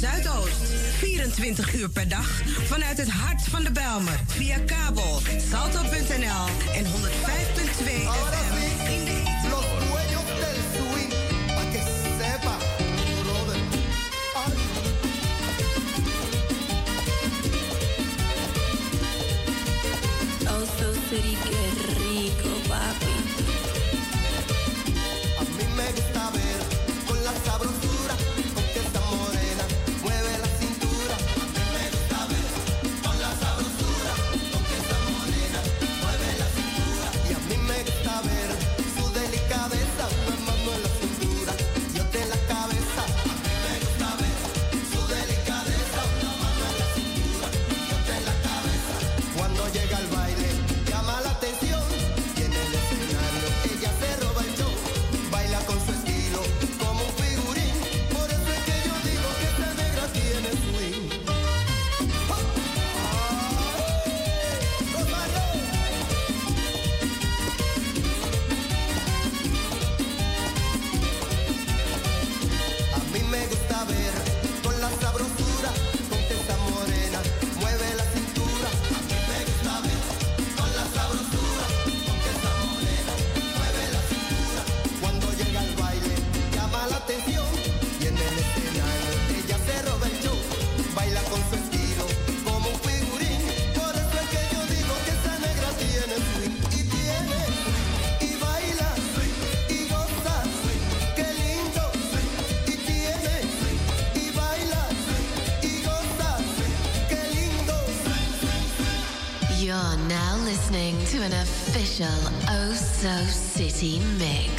Zuidoost. 24 uur per dag vanuit het hart van de Belmer. Via kabel, salto.nl en 105.2 FM. In de qué rico, papi. official Oh So City mix.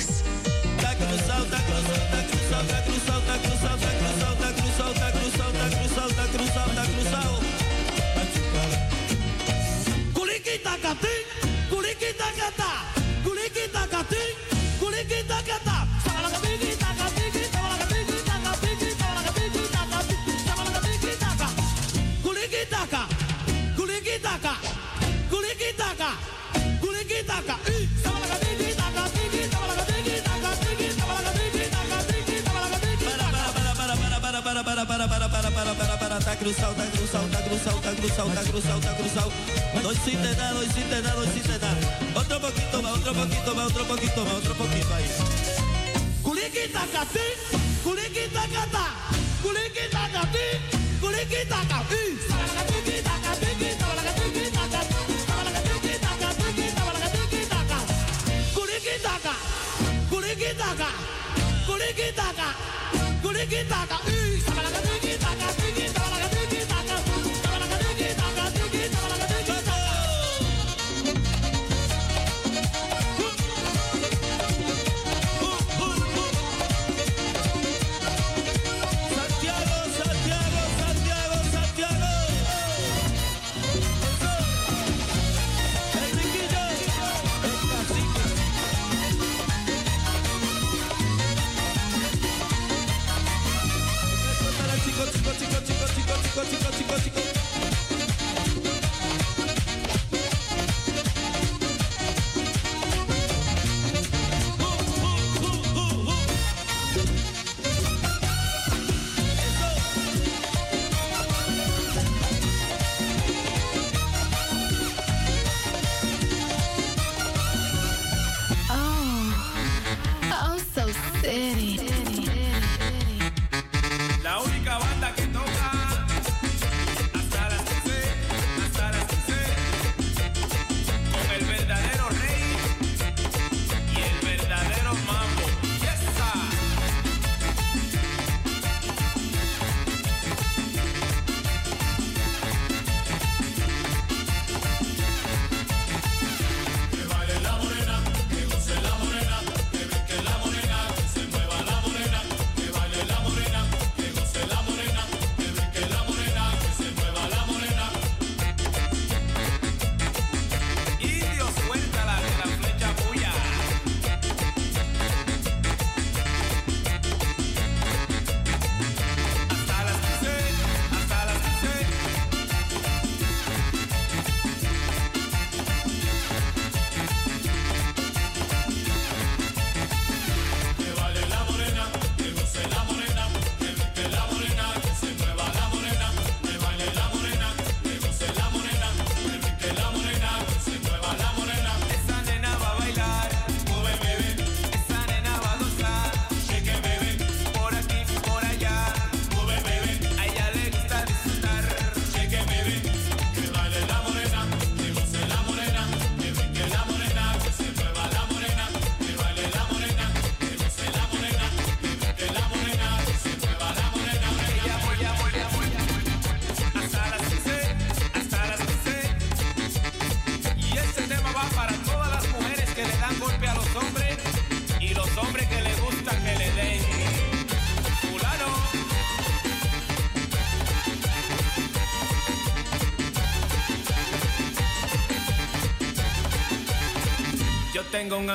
ಇದ್ದಾಗ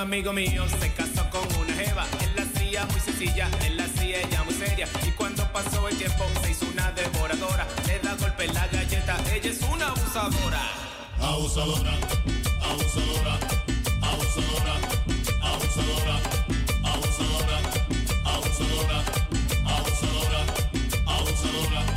amigo mío se casó con una jeva. Él la hacía muy sencilla, él la hacía ella muy seria. Y cuando pasó el tiempo se hizo una devoradora. Le da golpe en la galleta, ella es una abusadora. Abusadora, abusadora, abusadora, abusadora, abusadora, abusadora, abusadora, abusadora.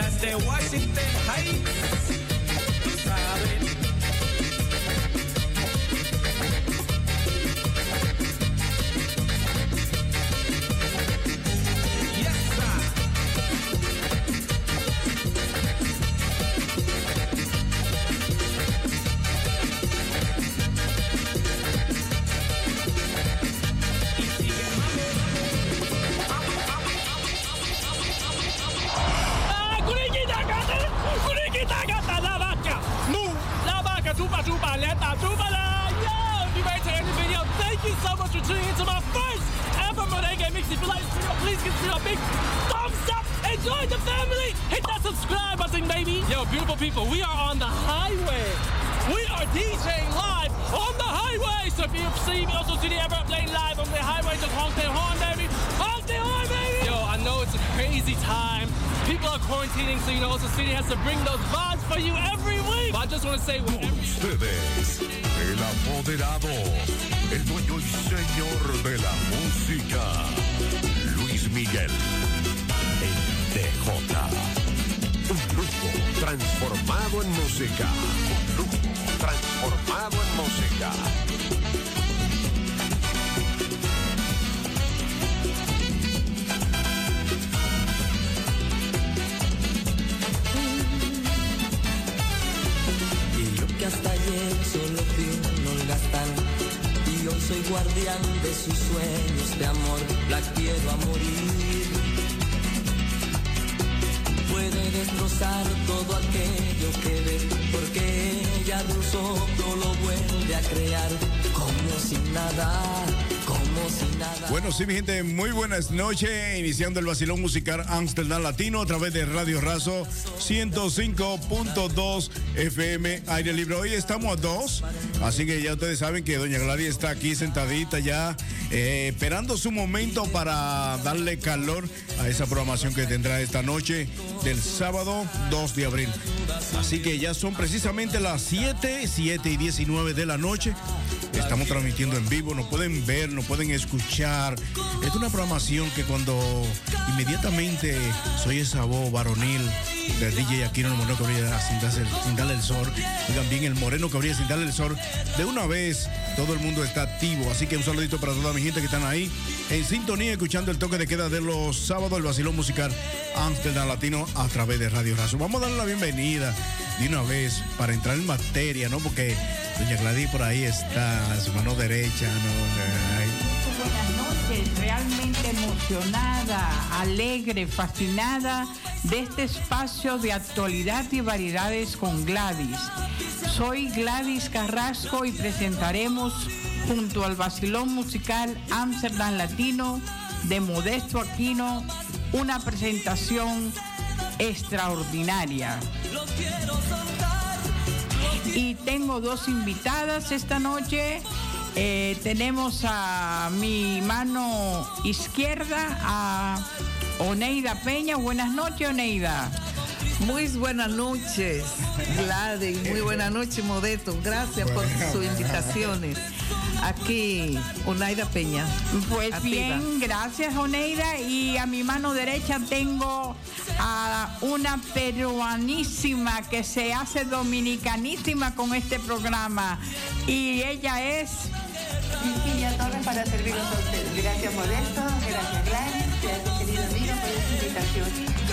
Las de Washington Heights. Como si nada, como si nada Bueno, sí, mi gente, muy buenas noches. Iniciando el vacilón musical Amsterdam Latino a través de Radio Razo 105.2 FM aire libre. Hoy estamos a dos, así que ya ustedes saben que Doña Gladys está aquí sentadita ya, eh, esperando su momento para darle calor a esa programación que tendrá esta noche del sábado 2 de abril. Así que ya son precisamente las 7, 7 y 19 de la noche. Estamos transmitiendo en vivo, nos pueden ver, nos pueden escuchar. Es una programación que cuando inmediatamente soy esa voz varonil del DJ Aquino Moreno que brilla sin, sin darle el sol, oigan bien el moreno que brilla sin darle el sol, de una vez todo el mundo está activo. Así que un saludito para toda mi gente que están ahí en sintonía, escuchando el toque de queda de los sábados, el vacilón musical Amsterdam Latino a través de Radio Razo. Vamos a darle la bienvenida de una vez para entrar en materia, ¿no? Porque Doña Gladys por ahí está, su mano derecha, ¿no? Ay, realmente emocionada, alegre, fascinada de este espacio de actualidad y variedades con Gladys. Soy Gladys Carrasco y presentaremos junto al vacilón musical Amsterdam Latino de Modesto Aquino una presentación extraordinaria. Y tengo dos invitadas esta noche. Eh, tenemos a mi mano izquierda a Oneida Peña. Buenas noches, Oneida. Muy buenas noches, Gladys. Muy buenas noches, Modesto. Gracias por sus invitaciones. Aquí, Oneida Peña. Pues Activa. bien, gracias Oneida. Y a mi mano derecha tengo a una peruanísima que se hace dominicanísima con este programa. Y ella es... Virginia Torres para servirlos a ustedes. Gracias Modesto, gracias Gladys, gracias querido amigo por esta invitación.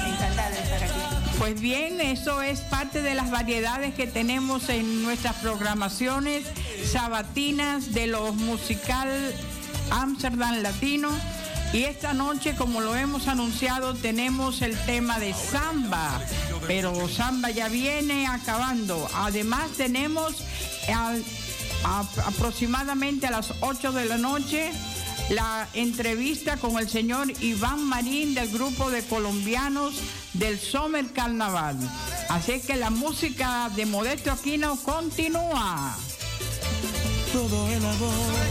Encantada de estar aquí. Pues bien, eso es parte de las variedades que tenemos en nuestras programaciones sabatinas de los musical Amsterdam Latino. Y esta noche, como lo hemos anunciado, tenemos el tema de samba, pero samba ya viene acabando. Además tenemos aproximadamente a las 8 de la noche la entrevista con el señor Iván Marín del grupo de colombianos del Summer Carnaval. Así que la música de Modesto Aquino continúa. todo el amor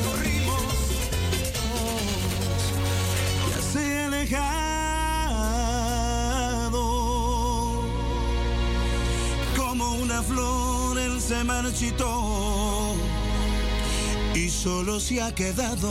ya se alejado como una flor él se marchitó y solo se ha quedado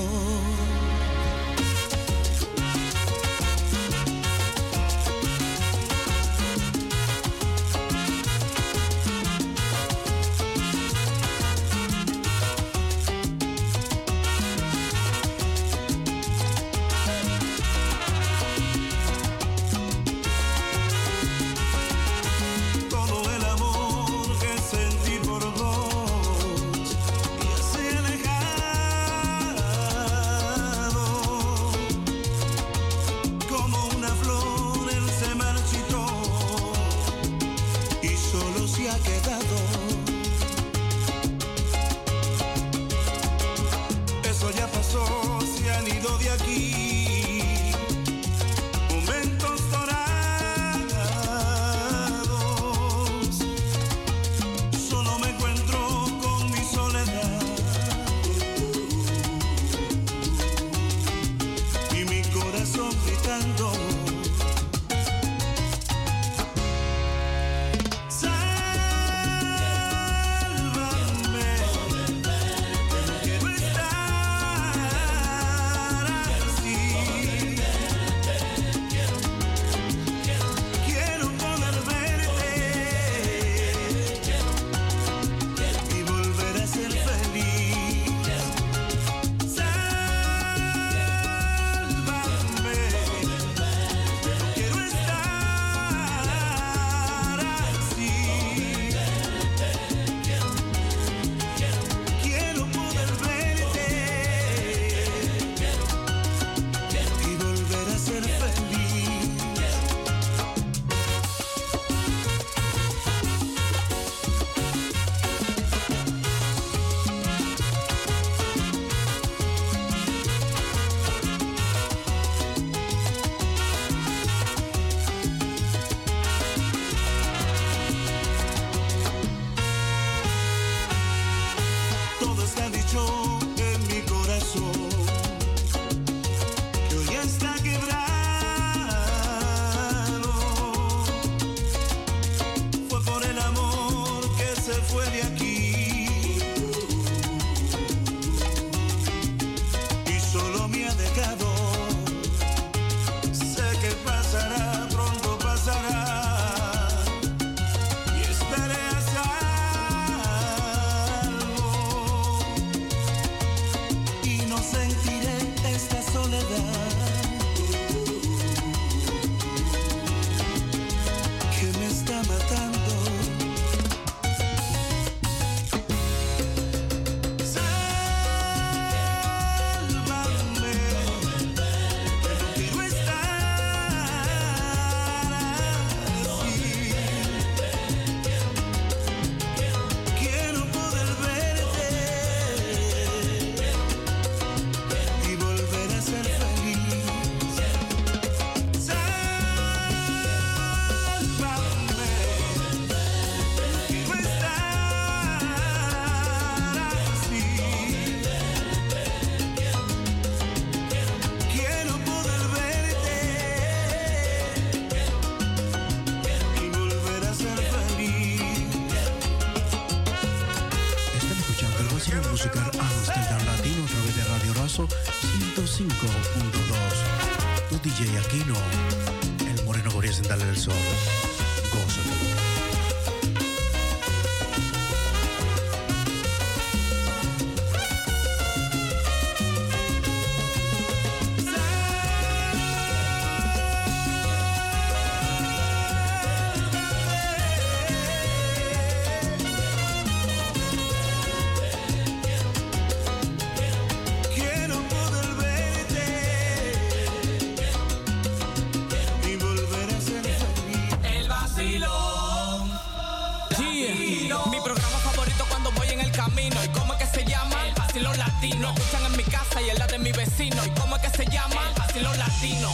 latino. Escuchan en mi casa y en la de mi vecino. ¿Y cómo es que se llama? El vacilón latino.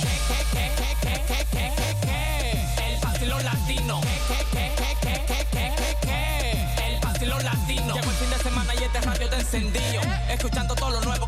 El vacilón latino. El vacilón latino. Llegó el fin de semana y este radio te encendido. Escuchando todo lo nuevo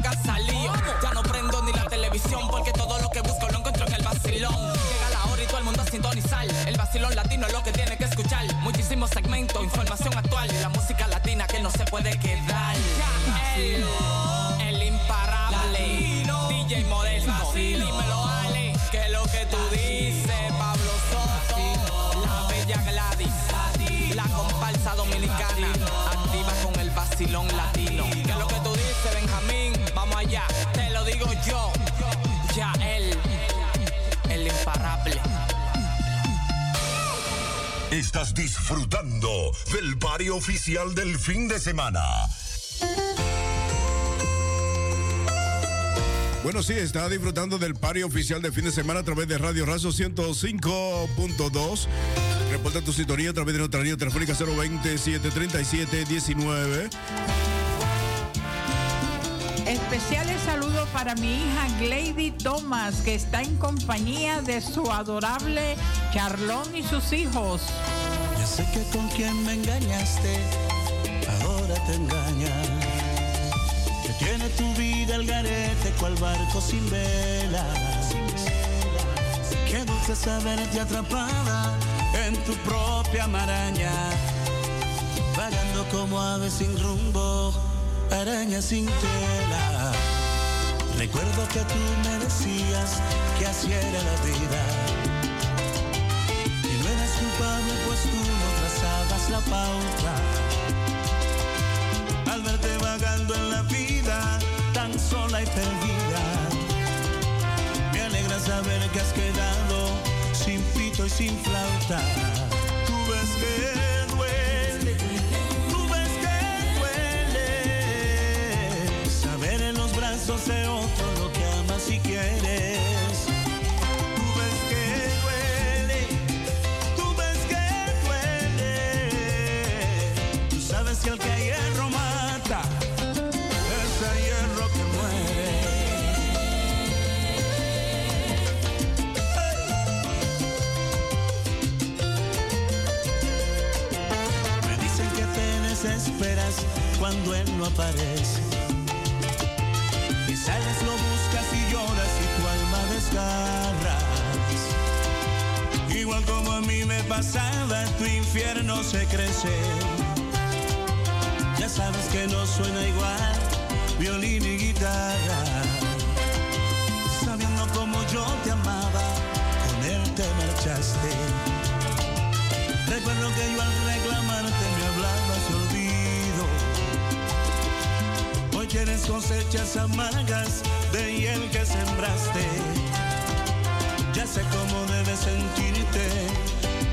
Estás disfrutando del party oficial del fin de semana. Bueno, sí, está disfrutando del party oficial de fin de semana a través de Radio Razo 105.2. Reporta tu sintonía a través de nuestra línea telefónica 020-737-19. Especiales saludos para mi hija Glady Thomas, que está en compañía de su adorable Charlón y sus hijos. Sé que con quien me engañaste, ahora te engaña. Que tiene tu vida el garete, cual barco sin vela. Qué dulce saberte atrapada en tu propia maraña. Vagando como ave sin rumbo, araña sin tela. Recuerdo que tú me decías que así era la vida. Saber que has quedado sin pito y sin flauta. Tú ves que cuando él no aparece. Y sales, lo buscas y lloras y tu alma desgarras. Igual como a mí me pasaba, tu infierno se crece. Ya sabes que no suena igual, violín y guitarra. Sabiendo como yo te amaba, con él te marchaste. Recuerdo que yo al reclamarte tienes cosechas amargas de hiel que sembraste. Ya sé cómo debes sentirte,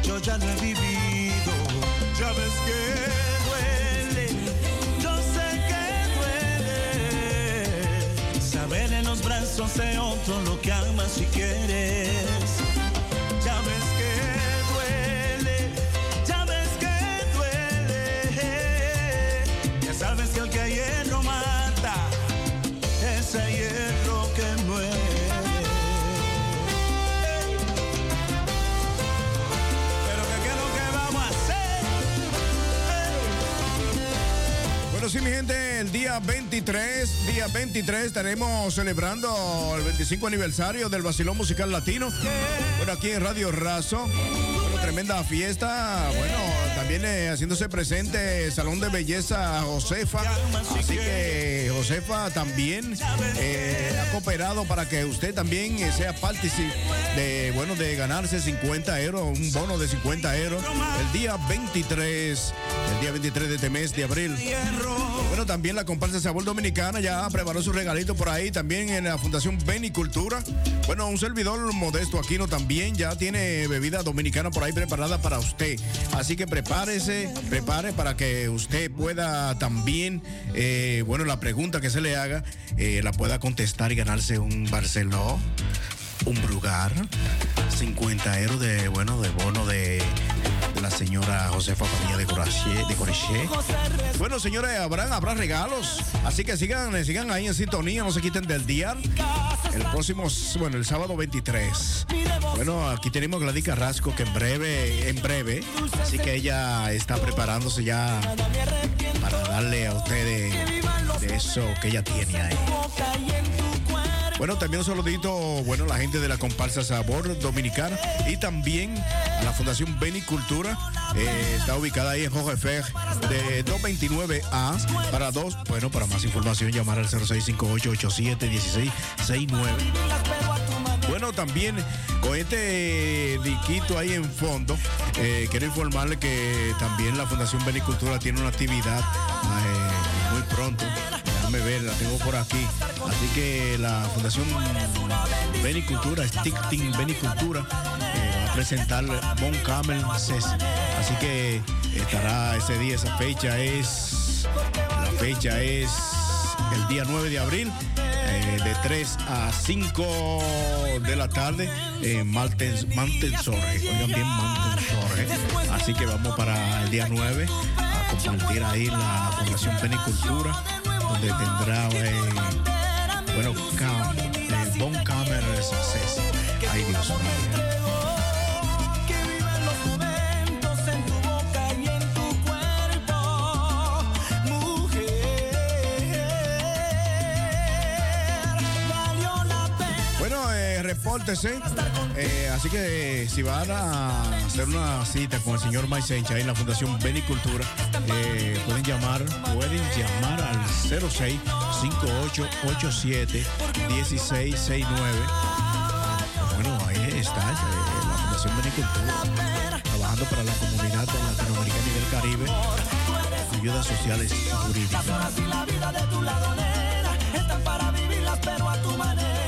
yo ya lo he vivido. Ya ves que duele, yo sé que duele. Saber en los brazos de otro lo que amas y quieres. El día 23, día 23, estaremos celebrando el 25 aniversario del Basilón Musical Latino. Bueno, aquí en Radio Razo. Bueno, tremenda fiesta. Bueno, También eh, haciéndose presente Salón de Belleza Josefa. Así que Josefa también eh, ha cooperado para que usted también eh, sea partícipe de, bueno, de ganarse 50 euros, un bono de 50 euros el día 23, el día 23 de este mes de abril. Bueno, también la comparsa Sabor Dominicana ya preparó su regalito por ahí, también en la Fundación Benicultura. Bueno, un servidor modesto Aquino también ya tiene bebida dominicana por ahí preparada para usted. Así que prepárese, prepare para que usted pueda también, eh, bueno, la pregunta que se le haga, eh, la pueda contestar y ganarse un Barceló, un Brugar, 50 euros de, bueno, de bono de señora Josefa Padilla de Coraché, de. Bueno, señores, habrán, habrá regalos. Así que sigan, sigan ahí en sintonía, no se quiten del día. El próximo, bueno, el sábado 23. Bueno, aquí tenemos a Gladys Carrasco que en breve, en breve, así que ella está preparándose ya para darle a ustedes de eso que ella tiene ahí. Bueno, también un saludito, bueno, la gente de la comparsa Sabor Dominicana y también la Fundación Benicultura. Eh, está ubicada ahí en Jojefer de 229A para dos. Bueno, para más información llamar al 0658-871669. Bueno, también con este diquito ahí en fondo, eh, quiero informarle que también la Fundación Benicultura tiene una actividad eh, muy pronto. Ver, la tengo por aquí. Así que la Fundación Benicultura, Stick Team Benicultura, eh, va a presentar Bon Camel. Así que estará ese día, esa fecha es. La fecha es el día 9 de abril. eh, de 3 a 5 de la tarde en Malten, Mantensore. Oigan bien. Así que vamos para el día 9 a compartir ahí la Fundación Benicultura, donde tendrá, bueno, cam, eh, Bon Success. Ay, Dios mío. Repórtese. Eh, así que eh, si van a hacer una cita con el señor Maisencha en la Fundación Benicultura, eh, pueden llamar, pueden llamar al 06 5887 1669. Bueno, ahí está eh, la Fundación Benicultura, trabajando para la comunidad latinoamericana y del Caribe, ayudas sociales y jurídicas. Para vivirlas, pero.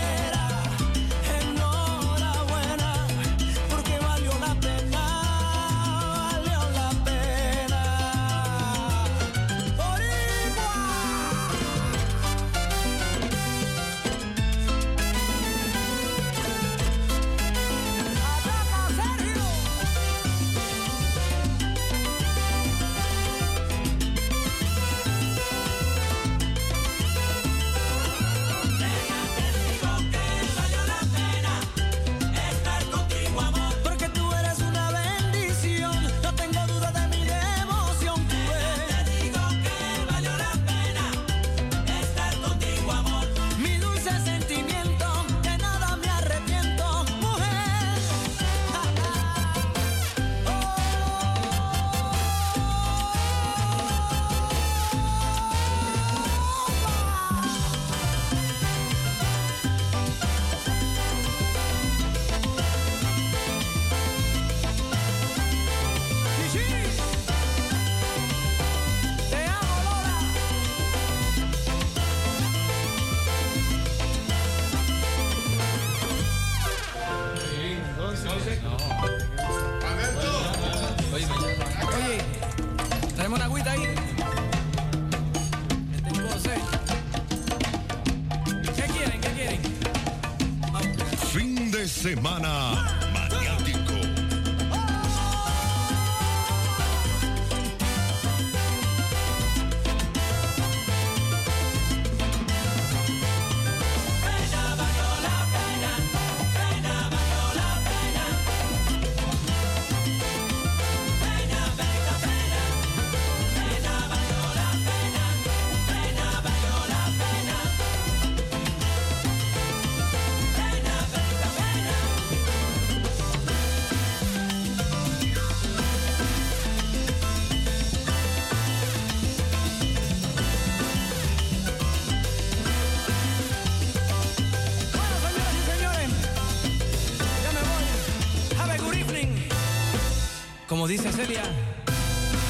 Como dice Celia,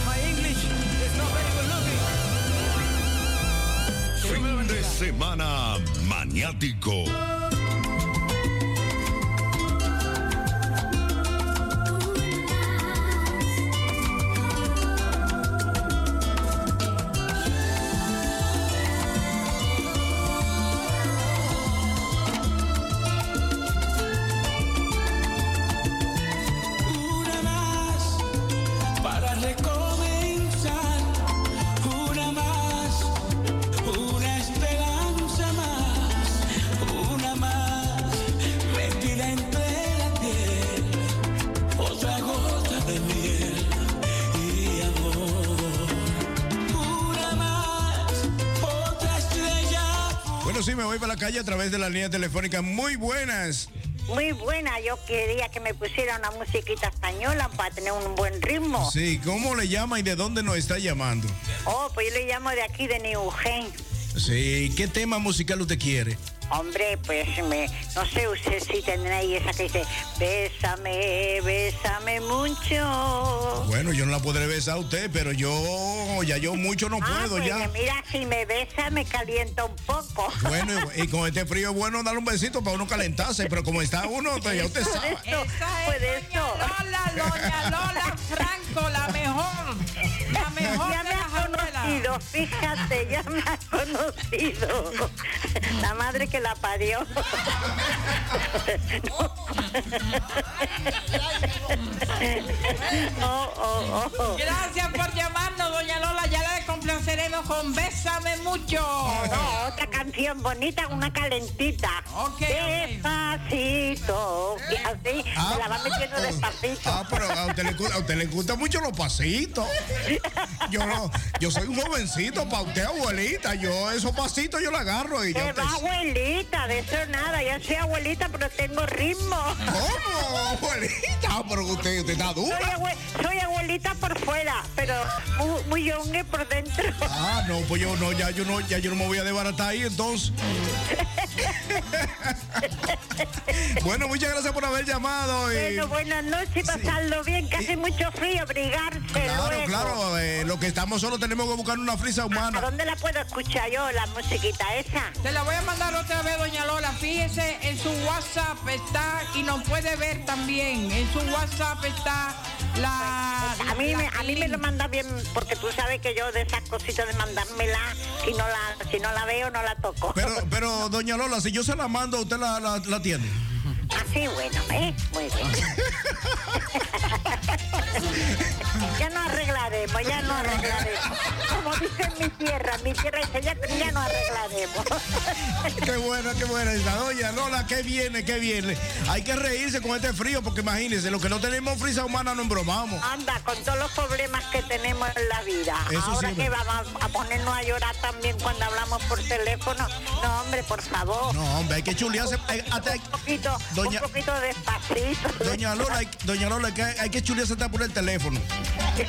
my English is not very good looking. Fin de semana maniático. A través de la línea telefónica. Muy buenas. Muy buena, yo quería que me pusiera una musiquita española para tener un buen ritmo. Sí, ¿cómo le llama y de dónde nos está llamando? Oh, pues yo le llamo de aquí de Neugen. Sí, ¿qué tema musical usted quiere? Hombre, pues me, no sé usted si tendrá ahí esa que dice, bésame, bésame mucho. Bueno, yo no la podré besar a usted, pero yo, ya yo mucho no Ah, puedo pues ya. mira, si me besa me calienta un poco. Bueno, y con este frío es bueno darle un besito para uno calentarse, pero como está uno, pues ya usted sabe. Pues eso. Lola, doña Lola Franco, la fíjate, ya me ha conocido. La madre que la parió. Oh, oh, oh. Gracias por llamarnos, doña Lola. Ya complaceremos con Bésame mucho. No, otra canción bonita, una calentita. Despacito. Y así, se la va metiendo despacito. Ah, pero a usted, le, a usted le gustan mucho los pasitos. Yo no, yo soy un jovencito para usted, abuelita. Yo esos pasitos yo los agarro y ya va abuelita, de eso nada. Yo soy abuelita, pero tengo ritmo. ¿Cómo, abuelita? Ah, pero usted, usted está dura. Soy, abue- soy abuelita por fuera, pero muy, muy por dentro. Ah, no, pues yo no, ya yo no, ya yo no me voy a desbaratar ahí, entonces. bueno, muchas gracias por haber llamado. Y, Bueno, buenas noches, pasarlo bien, que hace mucho frío, abrigarse claro, luego. claro, eh, lo que estamos solo tenemos que buscar una frisa ¿A humana. dónde la puedo escuchar yo, la musiquita esa? Te la voy a mandar otra vez, doña Lola. Fíjese, en su WhatsApp está y nos puede ver también. En su WhatsApp está la. A mí, la me, a mí me lo manda bien, porque tú sabes que yo de esas cositas de mandármela, si no la, si no la veo, no la toco. Pero, pero, doña Lola, si yo se la mando, usted la, la, la tiene. Así, bueno, ¿eh? Muy bien. ya no arreglaremos, ya no arreglaremos. Como dice en mi tierra, mi tierra dice, ya, ya no arreglaremos. Qué buena, qué buena esa. Doña Lola, qué viene, qué viene. Hay que reírse con este frío porque imagínense, lo que no tenemos frisa humana no embromamos. Anda, con todos los problemas que tenemos en la vida. Eso Ahora sí, que vamos a ponernos a llorar también cuando hablamos por teléfono. No, hombre, por favor. No, hombre, hay que chulearse. eh, hasta- Un poquito, Doña- un poquito despacito. Doña Lola, hay, doña Lola, hay que, hay que chulearse hasta por el teléfono.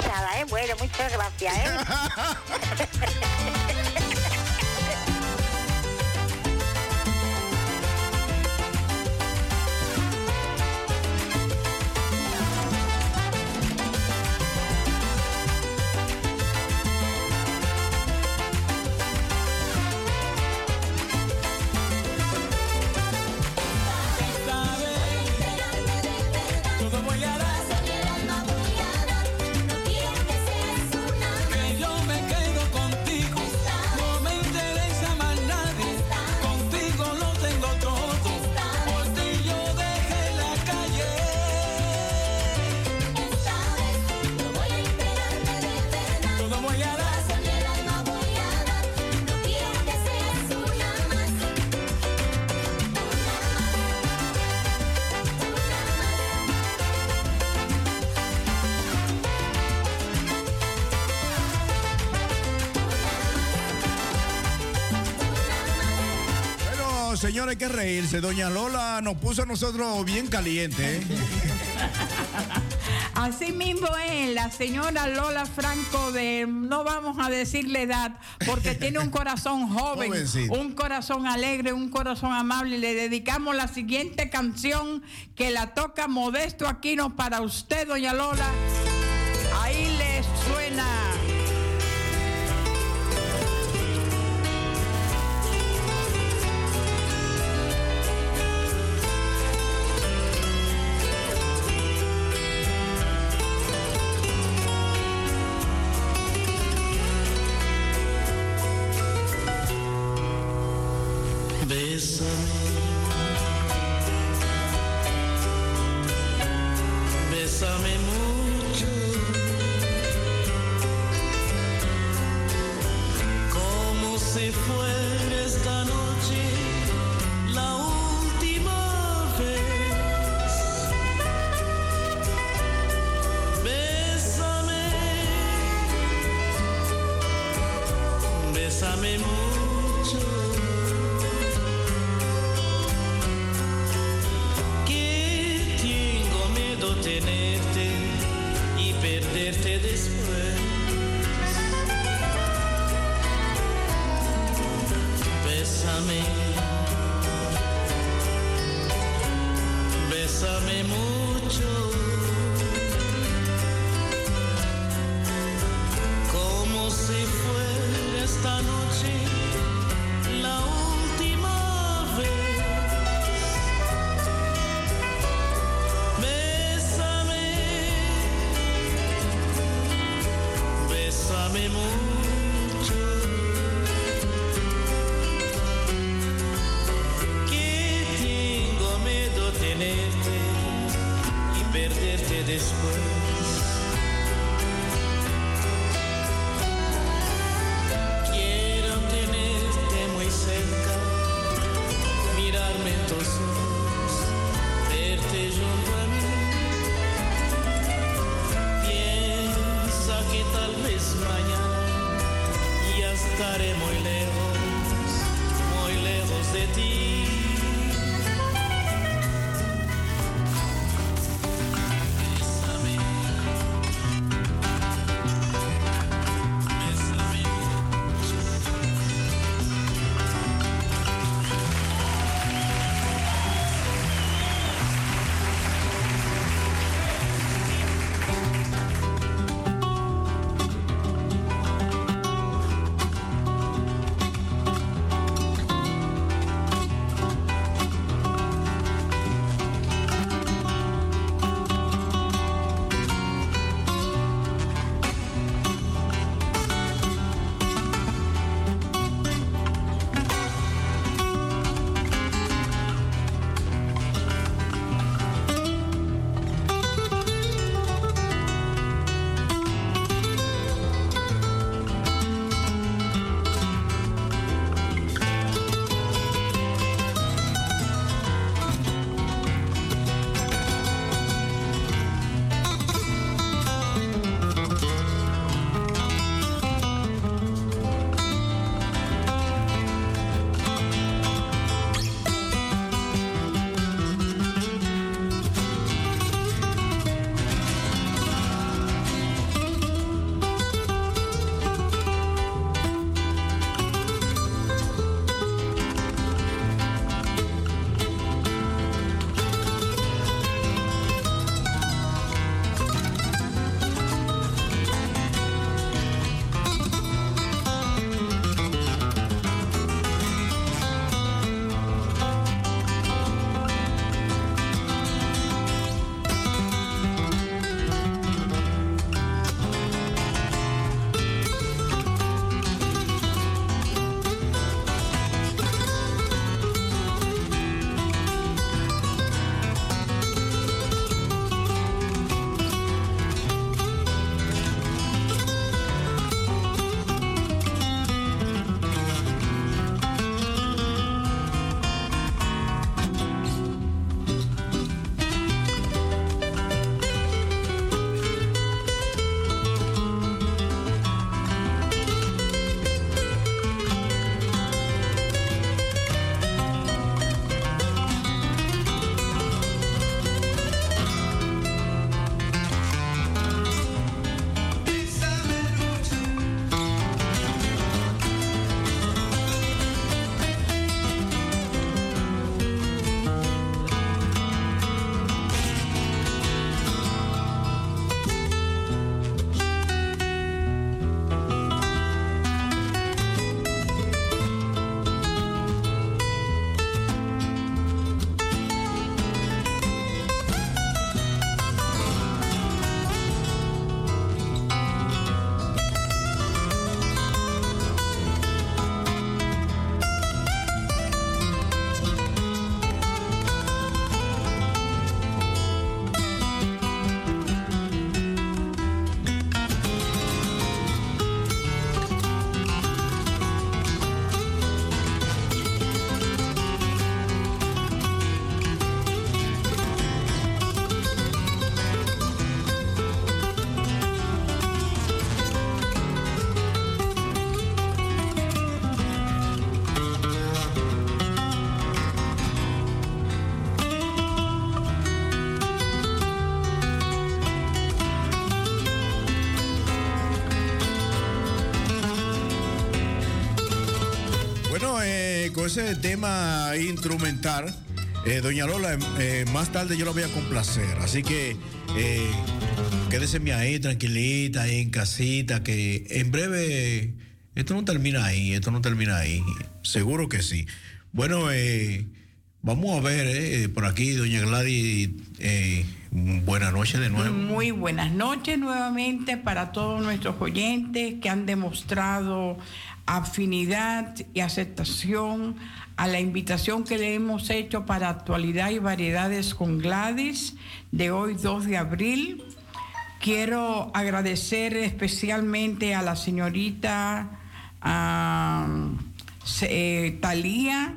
Nada, ¿eh? Bueno, muchas gracias, ¿eh? señores, hay que reírse. Doña Lola nos puso a nosotros bien caliente. ¿eh? Así mismo es la señora Lola Franco de, no vamos a decirle edad, porque tiene un corazón joven, Jovencito. un corazón alegre, un corazón amable. Le dedicamos la siguiente canción que la toca Modesto Aquino para usted, doña Lola. Ese tema instrumental, eh, doña Lola, eh, más tarde yo la voy a complacer. Así que eh, quédese ahí tranquilita, ahí en casita, que en breve esto no termina ahí, esto no termina ahí. Seguro que sí. Bueno, eh, vamos a ver eh, por aquí, doña Gladys, eh, buenas noches de nuevo. Muy buenas noches nuevamente para todos nuestros oyentes que han demostrado afinidad y aceptación a la invitación que le hemos hecho para actualidad y variedades con Gladys de hoy 2 de abril. Quiero agradecer especialmente a la señorita se- eh, Talía,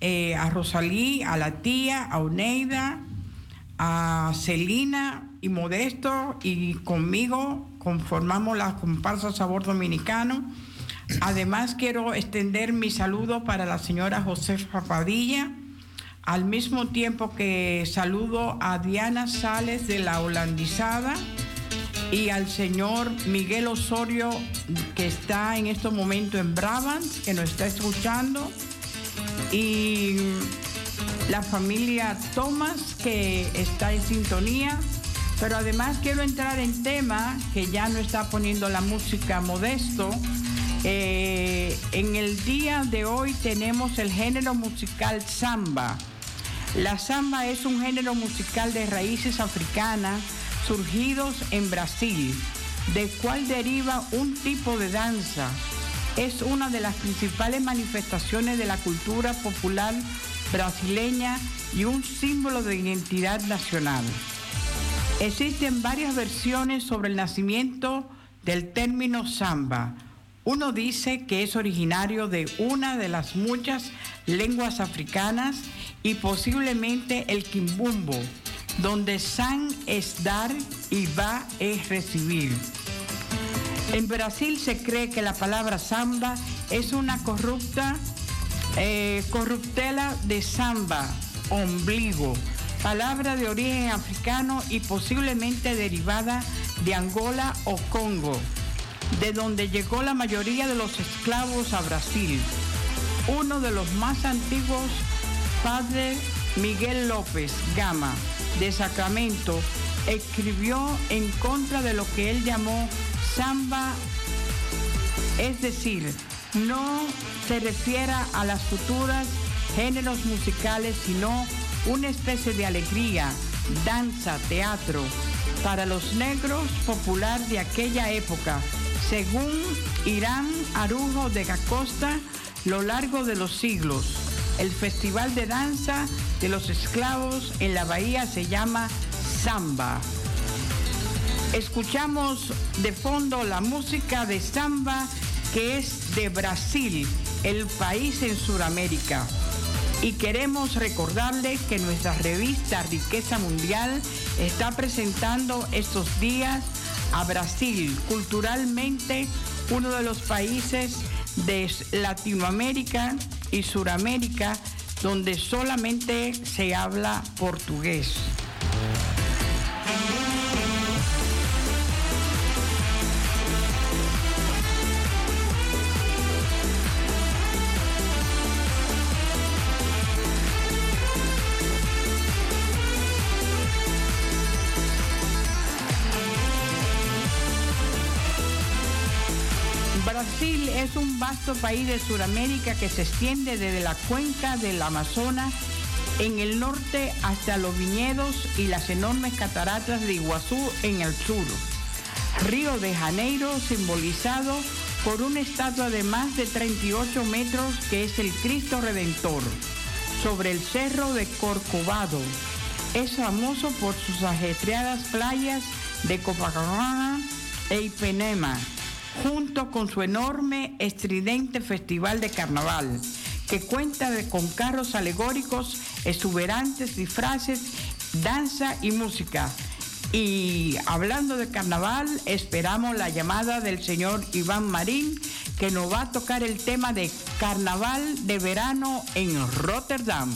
eh, a Rosalí, a la tía, a Oneida, a Celina y Modesto y conmigo conformamos la comparsa Sabor Dominicano. Además quiero extender mi saludo para la señora Josefa Padilla, al mismo tiempo que saludo a Diana Sales de la Holandizada y al señor Miguel Osorio que está en estos momentos en Brabant, que nos está escuchando y la familia Thomas que está en sintonía. Pero además quiero entrar en tema que ya no está poniendo la música modesto. Eh, en el día de hoy tenemos el género musical samba. La samba es un género musical de raíces africanas surgidos en Brasil, del cual deriva un tipo de danza. Es una de las principales manifestaciones de la cultura popular brasileña y un símbolo de identidad nacional. Existen varias versiones sobre el nacimiento del término samba. Uno dice que es originario de una de las muchas lenguas africanas y posiblemente el quimbumbo, donde san es dar y va es recibir. En Brasil se cree que la palabra samba es una corrupta eh, corruptela de samba, ombligo, palabra de origen africano y posiblemente derivada de Angola o Congo, de donde llegó la mayoría de los esclavos a Brasil. Uno de los más antiguos, padre Miguel López Gama, de Sacramento, escribió en contra de lo que él llamó samba es decir, no se refiera a las futuras géneros musicales, sino una especie de alegría, danza, teatro para los negros popular de aquella época, según Irán Arujo de Gacosta, lo largo de los siglos. El festival de danza de los esclavos en la bahía se llama samba. Escuchamos de fondo la música de samba que es de Brasil, el país en Sudamérica. Y queremos recordarles que nuestra revista Riqueza Mundial está presentando estos días a Brasil, culturalmente uno de los países de Latinoamérica y Suramérica donde solamente se habla portugués. Brasil es un vasto país de Sudamérica que se extiende desde la cuenca del Amazonas en el norte hasta los viñedos y las enormes cataratas de Iguazú en el sur. Río de Janeiro simbolizado por una estatua de más de 38 metros que es el Cristo Redentor sobre el cerro de Corcovado. Es famoso por sus ajetreadas playas de Copacabana e Ipanema junto con su enorme, estridente festival de carnaval, que cuenta con carros alegóricos, exuberantes disfraces, danza y música. Y hablando de carnaval, esperamos la llamada del señor Iván Marín, que nos va a tocar el tema de carnaval de verano en Rotterdam.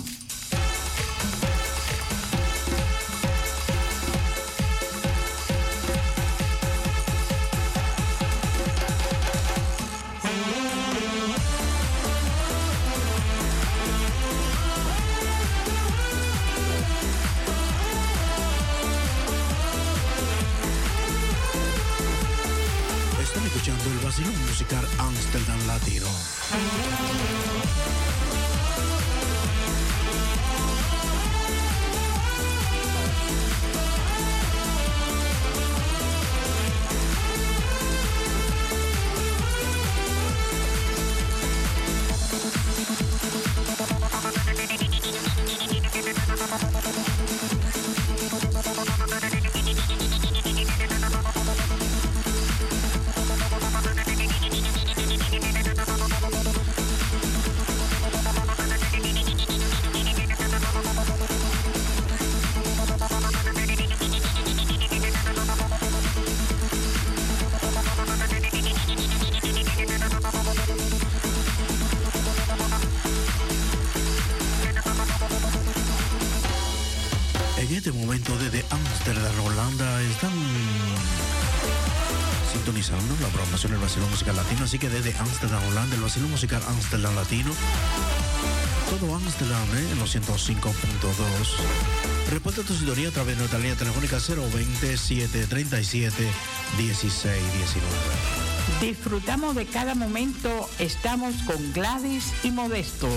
Latino, así que desde Amsterdam, Holanda, el Vacilón Musical Amsterdam Latino, todo Amsterdam ¿eh? en los 105.2. Reporta tu sintonía a través de nuestra línea telefónica 020 737 1619. Disfrutamos de cada momento, estamos con Gladys y Modesto.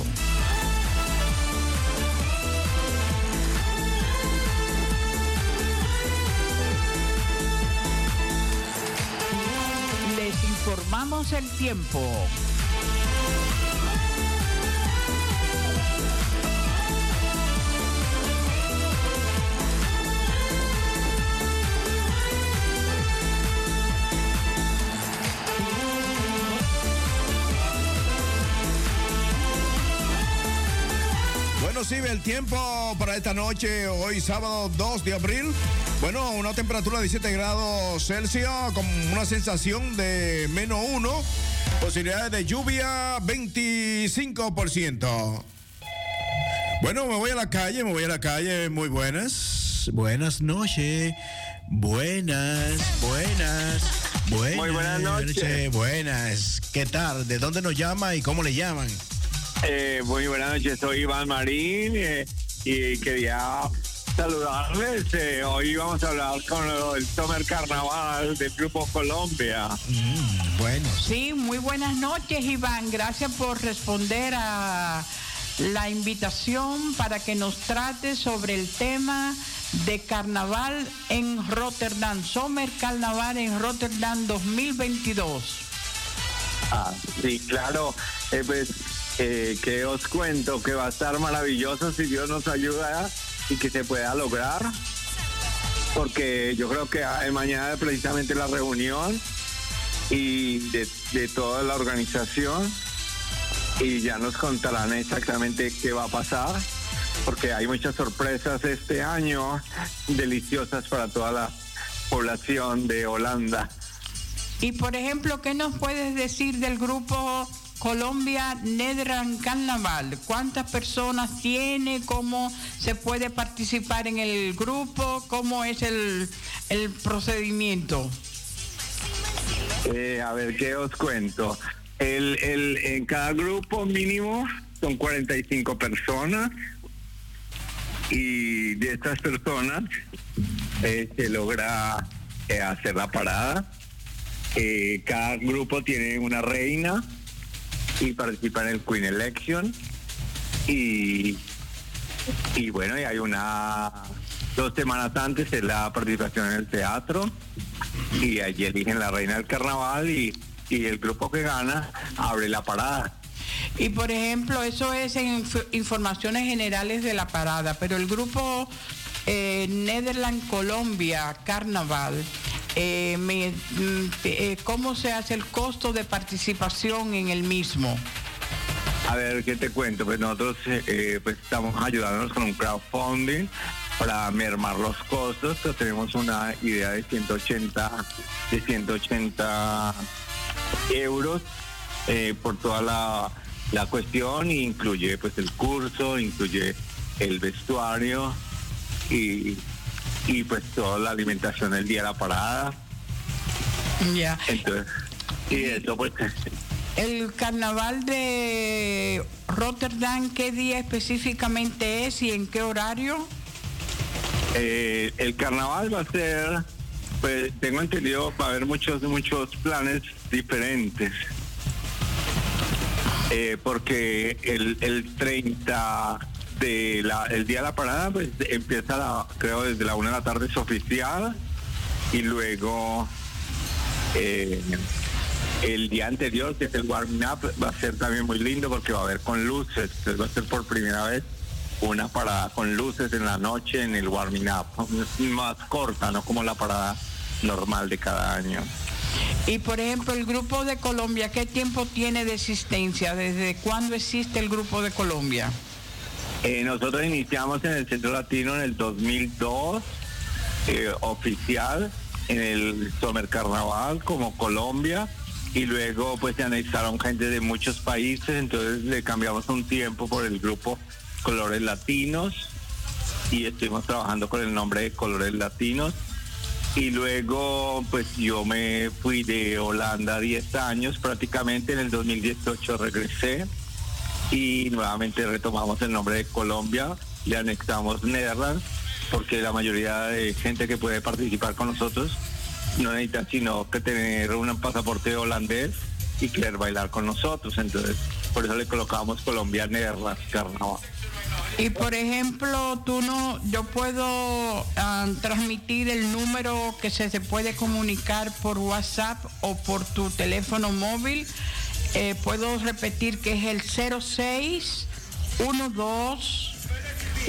El tiempo. Bueno, sí, el tiempo para esta noche, hoy sábado 2 de abril. Bueno, una temperatura de 17 grados Celsius con una sensación de menos 1. Posibilidades de lluvia 25%. Bueno, me voy a la calle, me voy a la calle. Muy buenas. Buenas noches. Buenas, buenas. Buenas Muy buenas noches. Buenas. ¿Qué tal? ¿De dónde nos llama y cómo le llaman? Eh, muy buenas noches, soy Iván Marín eh, y quería saludarles. Eh, hoy vamos a hablar con el Summer Carnaval del Grupo Colombia. bueno. Sí, muy buenas noches, Iván. Gracias por responder a la invitación para que nos trate sobre el tema de carnaval en Rotterdam, Summer Carnaval en Rotterdam 2022. Ah, sí, claro. Eh, pues, eh, que os cuento que va a estar maravilloso si Dios nos ayuda y que se pueda lograr. Porque yo creo que mañana es precisamente la reunión y de, de toda la organización y ya nos contarán exactamente qué va a pasar porque hay muchas sorpresas este año deliciosas para toda la población de Holanda. Y por ejemplo, ¿qué nos puedes decir del grupo Colombia Netherland Carnaval? ¿Cuántas personas tiene? ¿Cómo se puede participar en el grupo? ¿Cómo es el, el procedimiento? Eh, a ver, ¿qué os cuento? El, el, en cada grupo mínimo son 45 personas y de estas personas eh, se logra eh, hacer la parada. Cada grupo tiene una reina y participa en el Queen Election y, y bueno, y hay una dos semanas antes es la participación en el teatro y allí eligen la reina del carnaval y, y el grupo que gana abre la parada. Y por ejemplo, eso es en inf- informaciones generales de la parada, pero el grupo eh, Netherland Colombia Carnaval, eh, me- mm, eh, ¿cómo se hace el costo de participación en el mismo? A ver, ¿qué te cuento? Pues nosotros eh, pues estamos ayudándonos con un crowdfunding para mermar los costos. Pues tenemos una idea de 180, de 180 euros eh, por toda la, la cuestión. y Incluye pues el curso, incluye el vestuario y, y pues toda la alimentación del día de la parada. Ya. Entonces, y eso pues El carnaval de Rotterdam, ¿qué día específicamente es y en qué horario? Eh, el carnaval va a ser Pues tengo entendido va a haber muchos, muchos planes diferentes. Eh, porque el, el 30 de la, el día de la parada pues empieza la, creo desde la una de la tarde es oficial y luego eh, el día anterior que es el warming up va a ser también muy lindo porque va a haber con luces va a ser por primera vez una parada con luces en la noche en el warming up más corta no como la parada normal de cada año Y por ejemplo, el Grupo de Colombia, ¿qué tiempo tiene de existencia? ¿Desde cuándo existe el Grupo de Colombia? Eh, nosotros iniciamos en el Centro Latino en el 2002, eh, oficial, en el Summer Carnaval como Colombia, y luego pues se anexaron gente de muchos países, entonces le cambiamos un tiempo por el grupo Colores Latinos, y estuvimos trabajando con el nombre de Colores Latinos. Y luego, pues yo me fui de Holanda 10 años, prácticamente en el 2018 regresé y nuevamente retomamos el nombre de Colombia, le anexamos Netherlands, porque la mayoría de gente que puede participar con nosotros no necesita sino que tener un pasaporte holandés y querer bailar con nosotros. Entonces, por eso le colocamos Colombia Netherlands Carnaval. Y por ejemplo, tú no, yo puedo ah, transmitir el número que se, se puede comunicar por WhatsApp o por tu teléfono móvil. Eh, puedo repetir que es el 06 12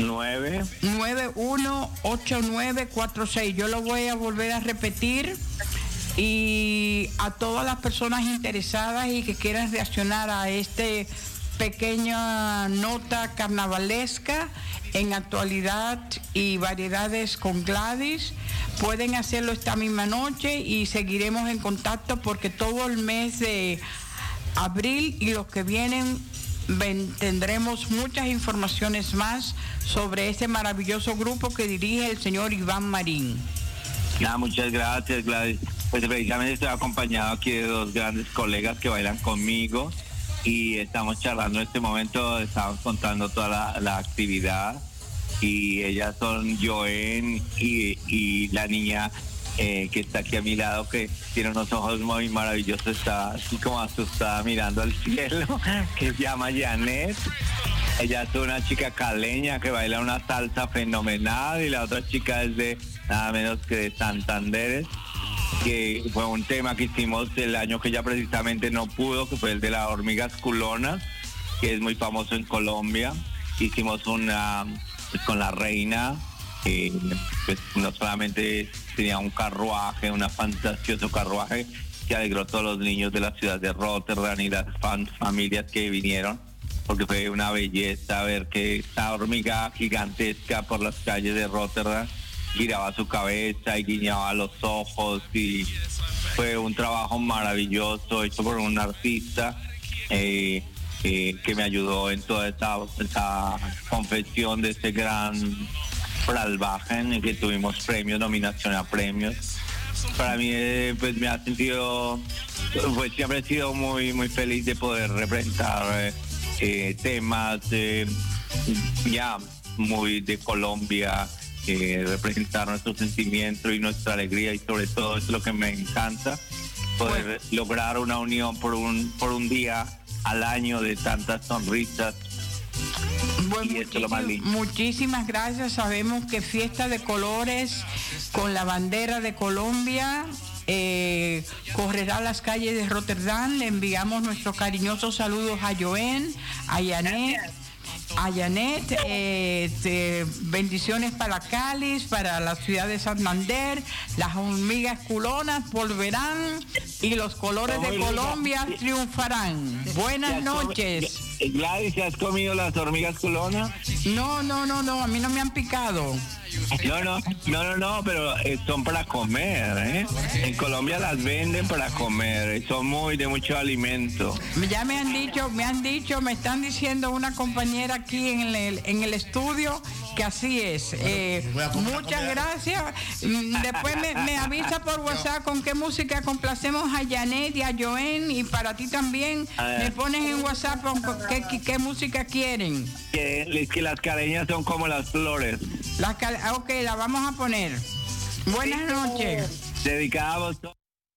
9 918946. Yo lo voy a volver a repetir y a todas las personas interesadas y que quieran reaccionar a este pequeña nota carnavalesca en actualidad y variedades con Gladys. Pueden hacerlo esta misma noche y seguiremos en contacto porque todo el mes de abril y los que vienen tendremos muchas informaciones más sobre este maravilloso grupo que dirige el señor Iván Marín. Nada, muchas gracias, Gladys. Pues precisamente estoy acompañado aquí de dos grandes colegas que bailan conmigo y estamos charlando en este momento, estamos contando toda la, actividad y ellas son Joen y la niña eh, que está aquí a mi lado que tiene unos ojos muy maravillosos, está así como asustada mirando al cielo, que se llama Janet. Ella es una chica caleña que baila una salsa fenomenal y la otra chica es de nada menos que de Santanderes, que fue un tema que hicimos el año que ella precisamente no pudo, que fue el de las hormigas culonas, que es muy famoso en Colombia. Hicimos una pues, con la reina, pues no solamente tenía un carruaje, un fantasioso carruaje que alegró a todos los niños de la ciudad de Rotterdam y las familias que vinieron, porque fue una belleza ver que esta hormiga gigantesca por las calles de Rotterdam giraba su cabeza y guiñaba los ojos y fue un trabajo maravilloso hecho por un artista eh, eh, que me ayudó en toda esta, esta confección de este gran En el que tuvimos premios, nominación a premios. Para mí eh, pues me ha sentido, pues siempre he sido muy muy feliz de poder representar eh, eh, temas eh, ya muy de Colombia, eh, representar nuestro sentimiento y nuestra alegría y sobre todo es lo que me encanta, poder lograr una unión por un, por un día al año de tantas sonrisas. Muchísimas gracias. Sabemos que Fiesta de Colores con la bandera de Colombia eh, correrá las calles de Rotterdam. Le enviamos nuestros cariñosos saludos a Joen, a Janet. A Janet, eh, te- bendiciones para Cáliz, para la ciudad de Santander, las hormigas culonas volverán y los colores de. Colombia triunfarán. Buenas ¿Ya has comi- noches. Gladys, ¿has comido las hormigas culonas? No, no, no, no, a mí no me han picado. No, no, no, no, no, pero eh, son para comer, ¿eh? En Colombia las venden para comer, eh, son muy de mucho alimento. Ya me han dicho, me han dicho, me están diciendo una compañera aquí en el, en el estudio que así es. Eh, muchas gracias. Mm, Después me, me avisa por WhatsApp con qué música complacemos a Janet y a Joen y para ti también me pones en WhatsApp con con qué, qué- qué música quieren. Que, que las careñas son como las flores. Las ok, la vamos a poner. Buenas noches. Dedicada a vosotros.